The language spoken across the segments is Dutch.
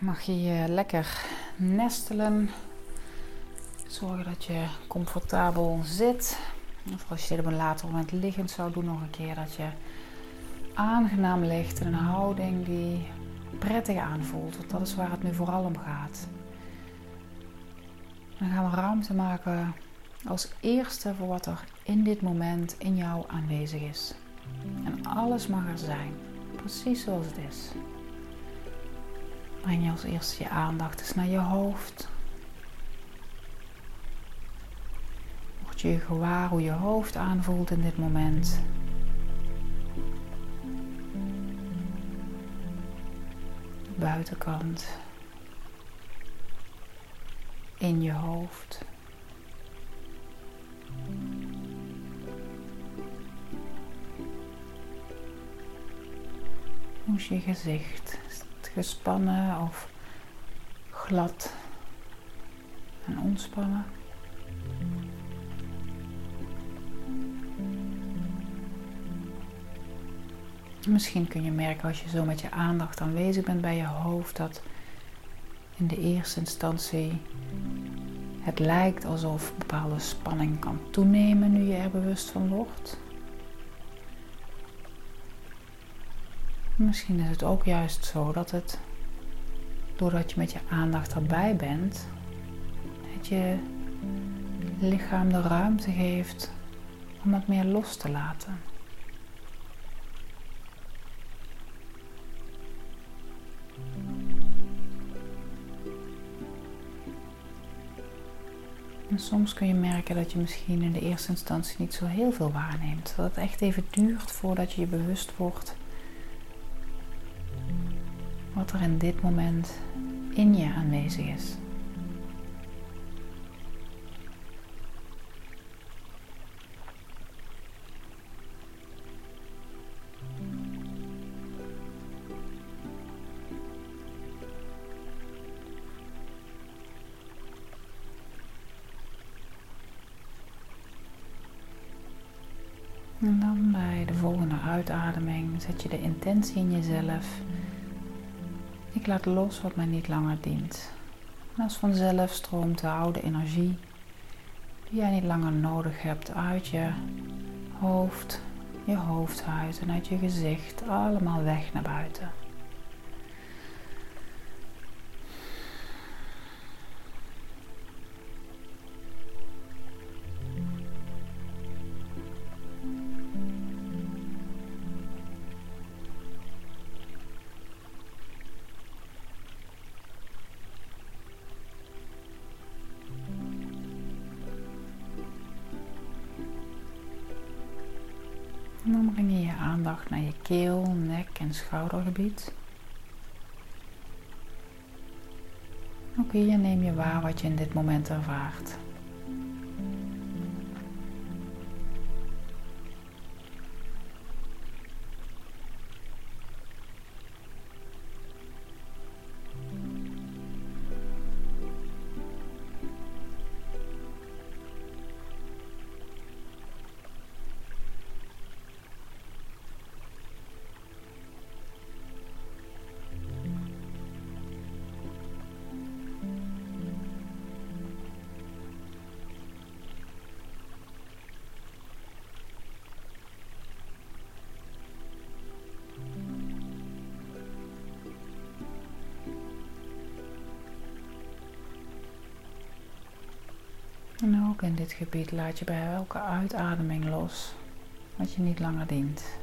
Mag je je lekker nestelen. Zorgen dat je comfortabel zit. Of als je dit op een later moment liggend zou doen, nog een keer dat je aangenaam ligt in een houding die prettig aanvoelt. Want dat is waar het nu vooral om gaat. Dan gaan we ruimte maken als eerste voor wat er in dit moment in jou aanwezig is. En alles mag er zijn, precies zoals het is. Breng je als eerste je aandacht eens naar je hoofd. Word je gewaar hoe je hoofd aanvoelt in dit moment. De buitenkant. In je hoofd. Hoe is je gezicht? Gespannen of glad en ontspannen. Misschien kun je merken als je zo met je aandacht aanwezig bent bij je hoofd dat in de eerste instantie het lijkt alsof bepaalde spanning kan toenemen nu je er bewust van wordt. Misschien is het ook juist zo dat het, doordat je met je aandacht erbij bent, dat je lichaam de ruimte geeft om het meer los te laten. En soms kun je merken dat je misschien in de eerste instantie niet zo heel veel waarneemt. Dat het echt even duurt voordat je je bewust wordt wat er in dit moment in je aanwezig is. En dan bij de volgende uitademing zet je de intentie in jezelf ik laat los wat mij niet langer dient. En als vanzelf stroomt de oude energie die jij niet langer nodig hebt uit je hoofd, je hoofdhuid en uit je gezicht allemaal weg naar buiten. En dan breng je je aandacht naar je keel, nek en schoudergebied. Ook hier neem je waar wat je in dit moment ervaart. In dit gebied laat je bij elke uitademing los wat je niet langer dient.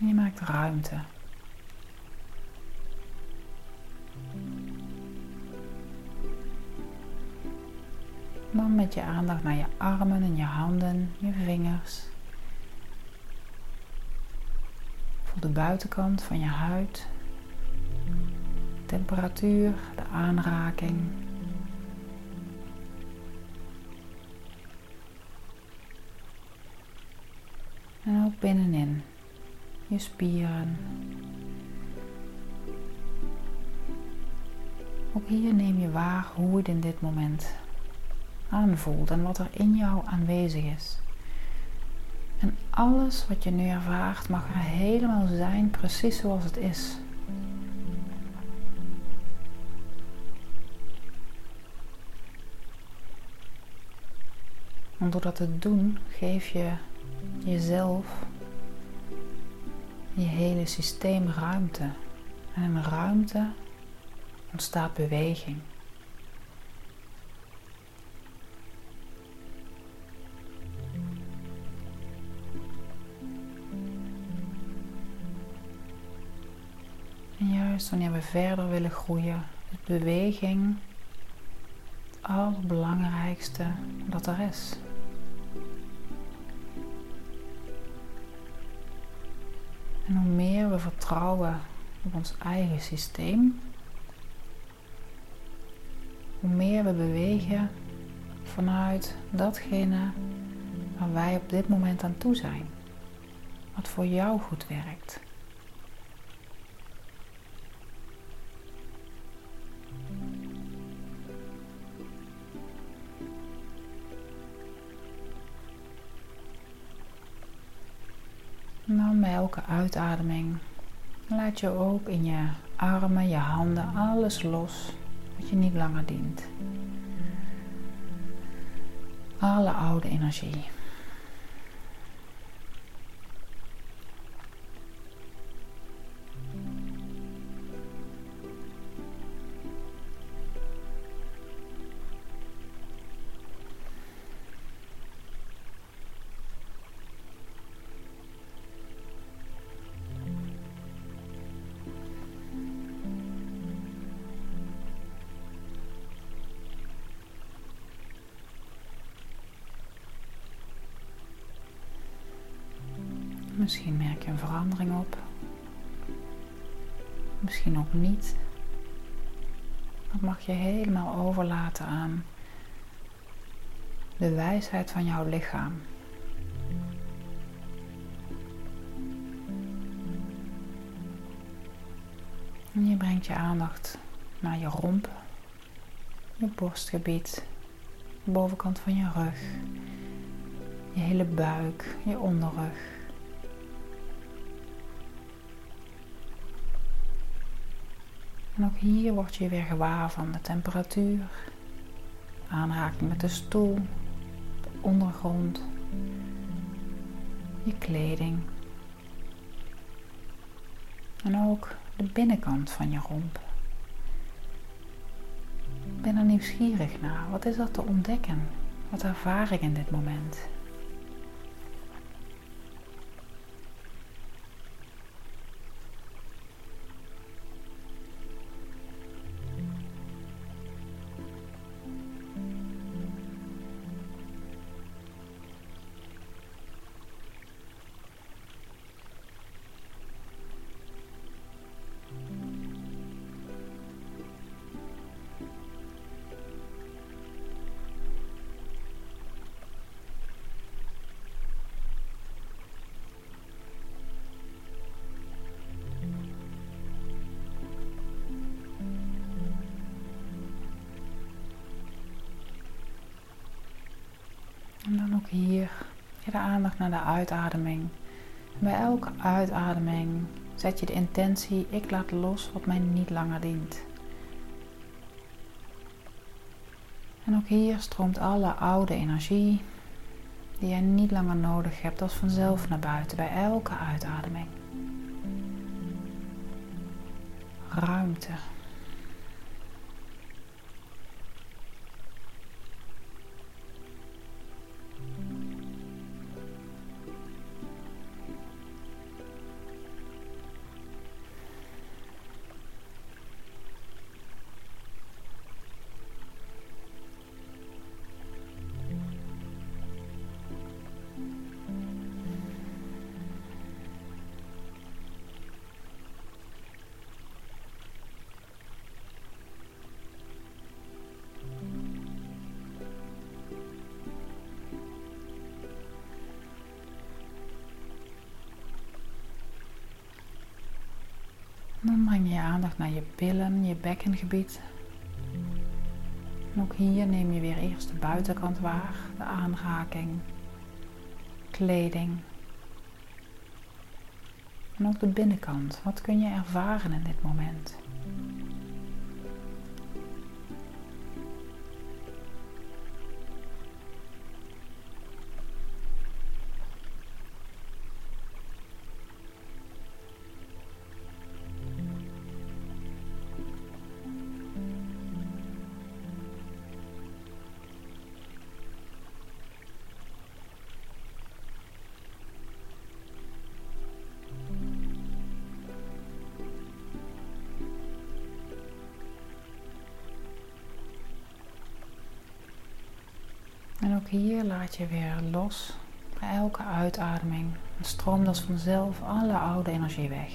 En je maakt ruimte. Dan met je aandacht naar je armen en je handen, je vingers. De buitenkant van je huid. Temperatuur, de aanraking. En ook binnenin, je spieren. Ook hier neem je waar hoe het in dit moment aanvoelt en wat er in jou aanwezig is. Alles wat je nu ervaart mag er helemaal zijn, precies zoals het is. Want door dat te doen geef je jezelf, je hele systeem ruimte. En in ruimte ontstaat beweging. Wanneer we verder willen groeien, is beweging het allerbelangrijkste dat er is. En hoe meer we vertrouwen op ons eigen systeem, hoe meer we bewegen vanuit datgene waar wij op dit moment aan toe zijn, wat voor jou goed werkt. Nou, met elke uitademing laat je ook in je armen, je handen, alles los wat je niet langer dient. Alle oude energie. Misschien merk je een verandering op. Misschien ook niet. Dat mag je helemaal overlaten aan de wijsheid van jouw lichaam. En je brengt je aandacht naar je romp, je borstgebied, de bovenkant van je rug, je hele buik, je onderrug. En ook hier word je weer gewaar van de temperatuur, aanraking met de stoel, de ondergrond, je kleding. En ook de binnenkant van je romp. Ik ben er nieuwsgierig naar. Wat is dat te ontdekken? Wat ervaar ik in dit moment? Hier je de aandacht naar de uitademing. bij elke uitademing zet je de intentie: ik laat los wat mij niet langer dient. En ook hier stroomt alle oude energie die je niet langer nodig hebt als vanzelf naar buiten bij elke uitademing. Ruimte. dan breng je aandacht naar je billen, je bekkengebied. Ook hier neem je weer eerst de buitenkant waar, de aanraking, kleding. En ook de binnenkant. Wat kun je ervaren in dit moment? En ook hier laat je weer los. Bij elke uitademing stroomt als vanzelf alle oude energie weg.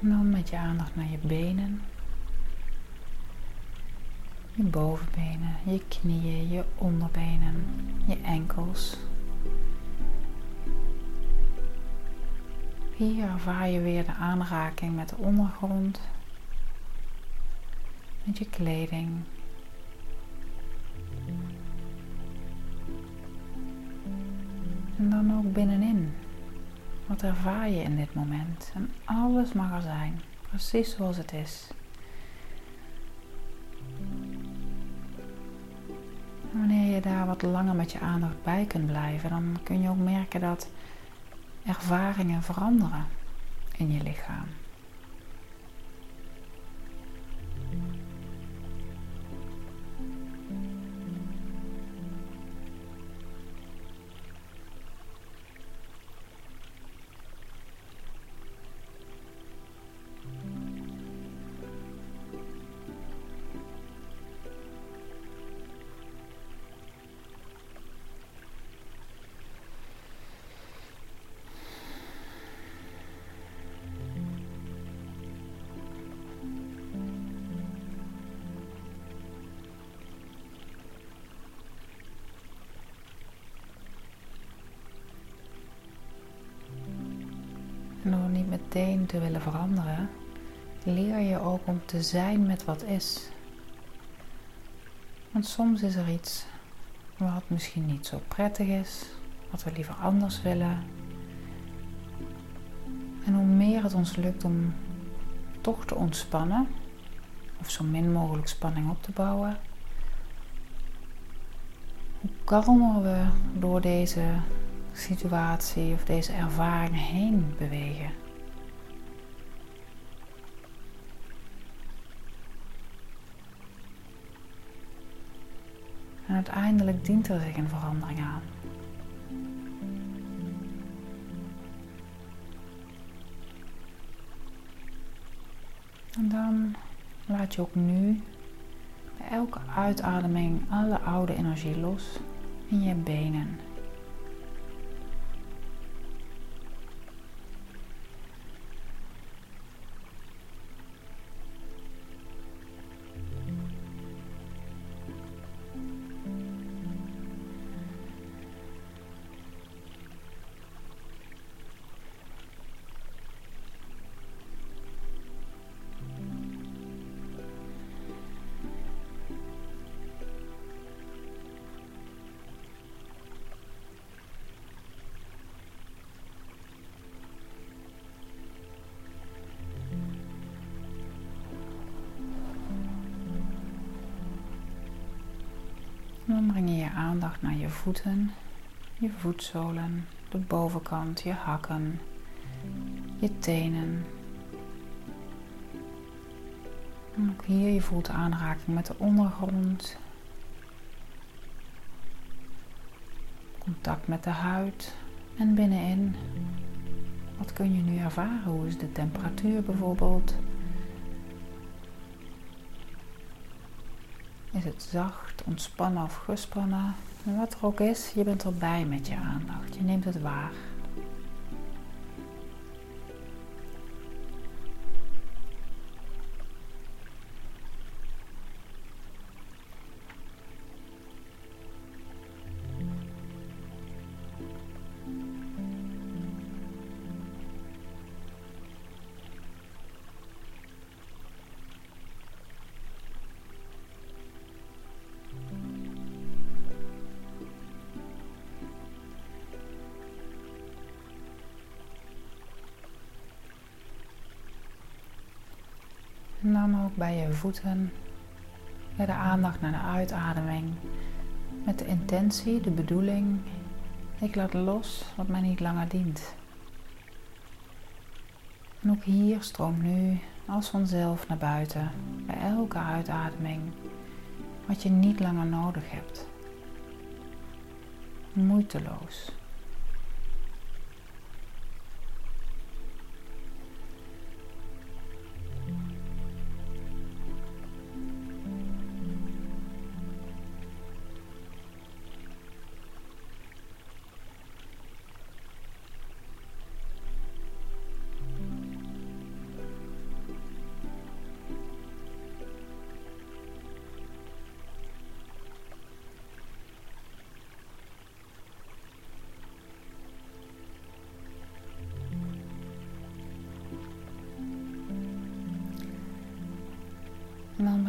En dan met je aandacht naar je benen. Je bovenbenen, je knieën, je onderbenen, je enkels. Hier ervaar je weer de aanraking met de ondergrond, met je kleding. En dan ook binnenin. Wat ervaar je in dit moment? En alles mag er zijn, precies zoals het is. En wanneer je daar wat langer met je aandacht bij kunt blijven, dan kun je ook merken dat ervaringen veranderen in je lichaam. En door niet meteen te willen veranderen, leer je ook om te zijn met wat is. Want soms is er iets wat misschien niet zo prettig is, wat we liever anders willen. En hoe meer het ons lukt om toch te ontspannen, of zo min mogelijk spanning op te bouwen, hoe kalmer we door deze situatie of deze ervaring heen bewegen. En uiteindelijk dient er zich een verandering aan. En dan laat je ook nu bij elke uitademing alle oude energie los in je benen. Dan breng je je aandacht naar je voeten, je voetzolen, de bovenkant, je hakken, je tenen. ook hier, je voelt de aanraking met de ondergrond. Contact met de huid. En binnenin, wat kun je nu ervaren? Hoe is de temperatuur bijvoorbeeld? Is het zacht, ontspannen of gespannen? En wat er ook is, je bent erbij met je aandacht. Je neemt het waar. En dan ook bij je voeten. Bij de aandacht naar de uitademing. Met de intentie, de bedoeling. Ik laat los wat mij niet langer dient. En ook hier stroomt nu als vanzelf naar buiten. Bij elke uitademing. Wat je niet langer nodig hebt. Moeiteloos.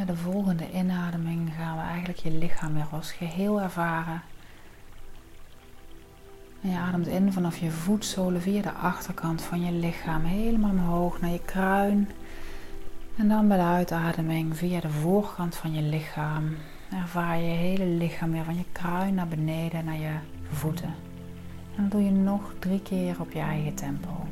De volgende inademing gaan we eigenlijk je lichaam weer als geheel ervaren. En je ademt in vanaf je voetzolen via de achterkant van je lichaam helemaal omhoog naar je kruin. En dan bij de uitademing via de voorkant van je lichaam ervaar je hele lichaam weer van je kruin naar beneden naar je voeten. En dat doe je nog drie keer op je eigen tempo.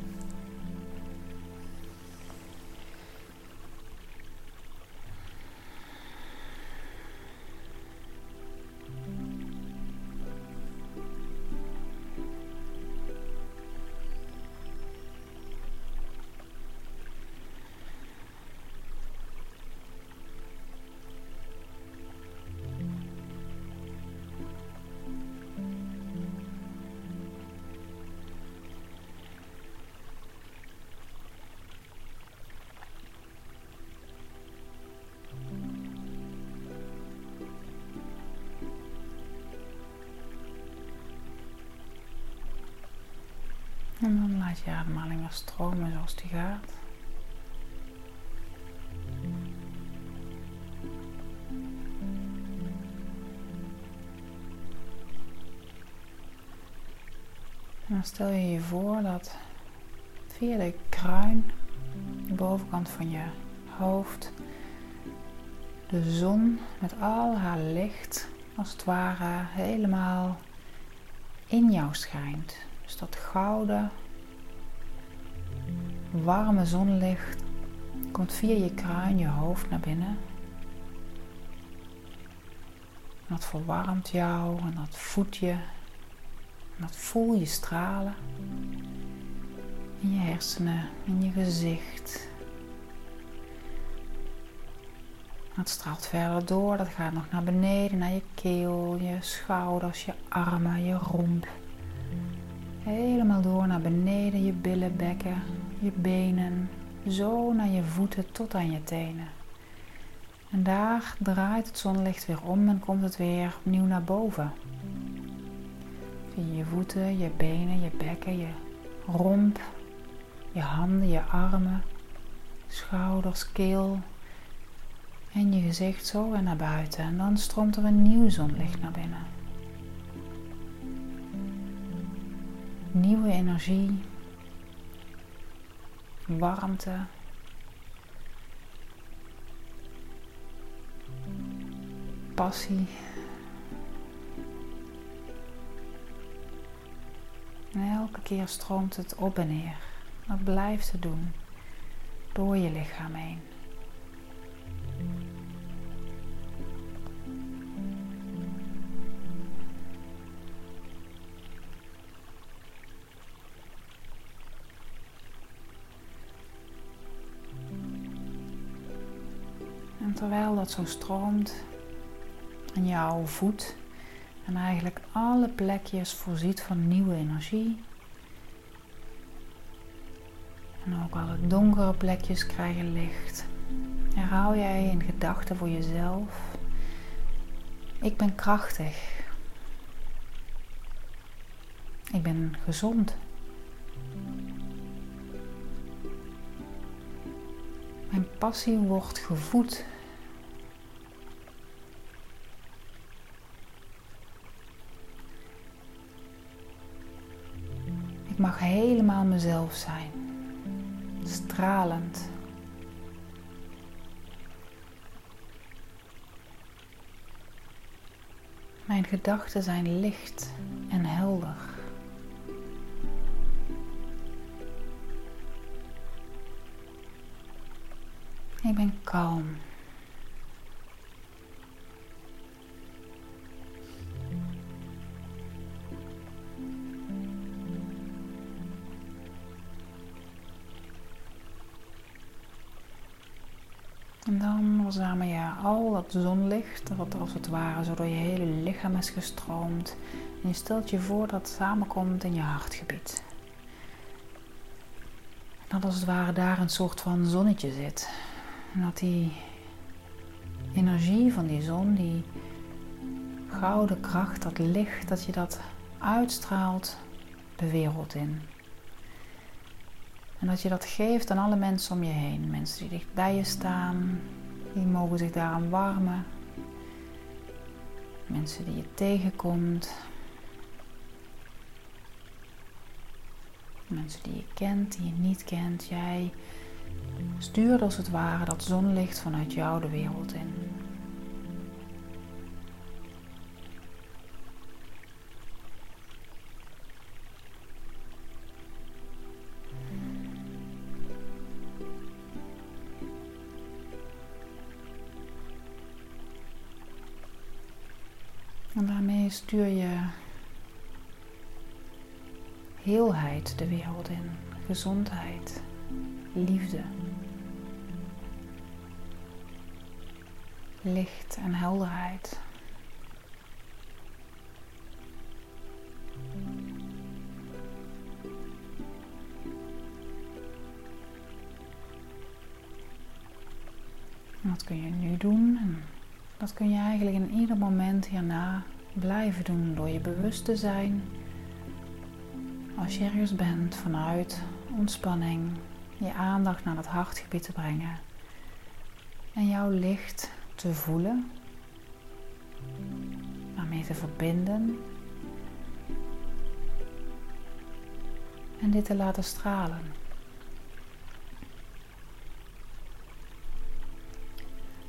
En dan laat je ademhaling weer stromen zoals die gaat. En dan stel je je voor dat via de kruin, de bovenkant van je hoofd, de zon met al haar licht als het ware helemaal in jou schijnt. Dus dat gouden, warme zonlicht komt via je kruin, je hoofd naar binnen. En dat verwarmt jou en dat voedt je. Dat voel je stralen. In je hersenen, in je gezicht. Dat straalt verder door, dat gaat nog naar beneden, naar je keel, je schouders, je armen, je romp. Helemaal door naar beneden, je billen, bekken, je benen, zo naar je voeten tot aan je tenen. En daar draait het zonlicht weer om en komt het weer opnieuw naar boven. Via je voeten, je benen, je bekken, je romp, je handen, je armen, schouders, keel en je gezicht zo weer naar buiten. En dan stroomt er een nieuw zonlicht naar binnen. Nieuwe energie, warmte. Passie. En elke keer stroomt het op en neer. Dat blijft het doen door je lichaam heen. Terwijl dat zo stroomt en jouw voet en eigenlijk alle plekjes voorziet van nieuwe energie. En ook alle donkere plekjes krijgen licht. Herhaal jij in gedachten voor jezelf. Ik ben krachtig. Ik ben gezond. Mijn passie wordt gevoed. Mag helemaal mezelf zijn. Stralend. Mijn gedachten zijn licht en helder. Ik ben kalm. Dat zonlicht, wat als het ware zo door je hele lichaam is gestroomd. En je stelt je voor dat het samenkomt in je hartgebied. En dat als het ware daar een soort van zonnetje zit. En dat die energie van die zon, die gouden kracht, dat licht, dat je dat uitstraalt de wereld in. En dat je dat geeft aan alle mensen om je heen. Mensen die dicht bij je staan, die mogen zich daaraan warmen. Mensen die je tegenkomt. Mensen die je kent, die je niet kent. Jij stuurt als het ware dat zonlicht vanuit jou de wereld in. Stuur je heelheid de wereld in, gezondheid, liefde, licht en helderheid. wat kun je nu doen? Dat kun je eigenlijk in ieder moment hierna blijven doen door je bewust te zijn. Als je ergens bent vanuit ontspanning, je aandacht naar het hartgebied te brengen en jouw licht te voelen, daarmee te verbinden en dit te laten stralen.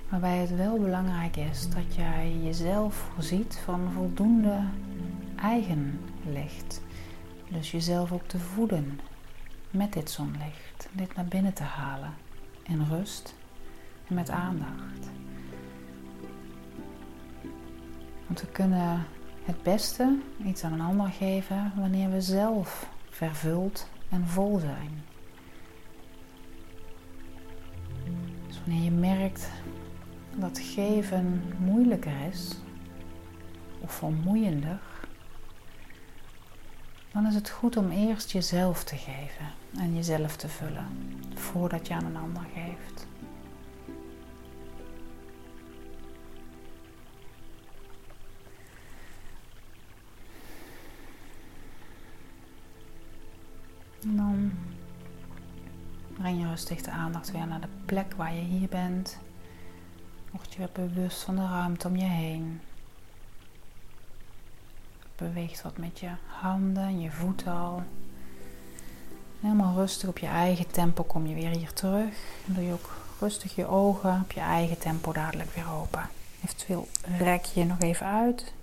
Waarbij het wel belangrijk is dat jij jezelf voorziet van voldoende eigen licht. Dus jezelf ook te voeden met dit zonlicht. Dit naar binnen te halen in rust en met aandacht. Want we kunnen het beste iets aan een ander geven wanneer we zelf vervuld en vol zijn. Dus wanneer je merkt dat geven moeilijker is of vermoeiender, dan is het goed om eerst jezelf te geven en jezelf te vullen voordat je aan een ander geeft. Dan breng je rustig de aandacht weer naar de plek waar je hier bent. Word je weer bewust van de ruimte om je heen. Beweegt wat met je handen en je voeten al. Helemaal rustig op je eigen tempo kom je weer hier terug. En doe je ook rustig je ogen op je eigen tempo dadelijk weer open. Eventueel rek je nog even uit.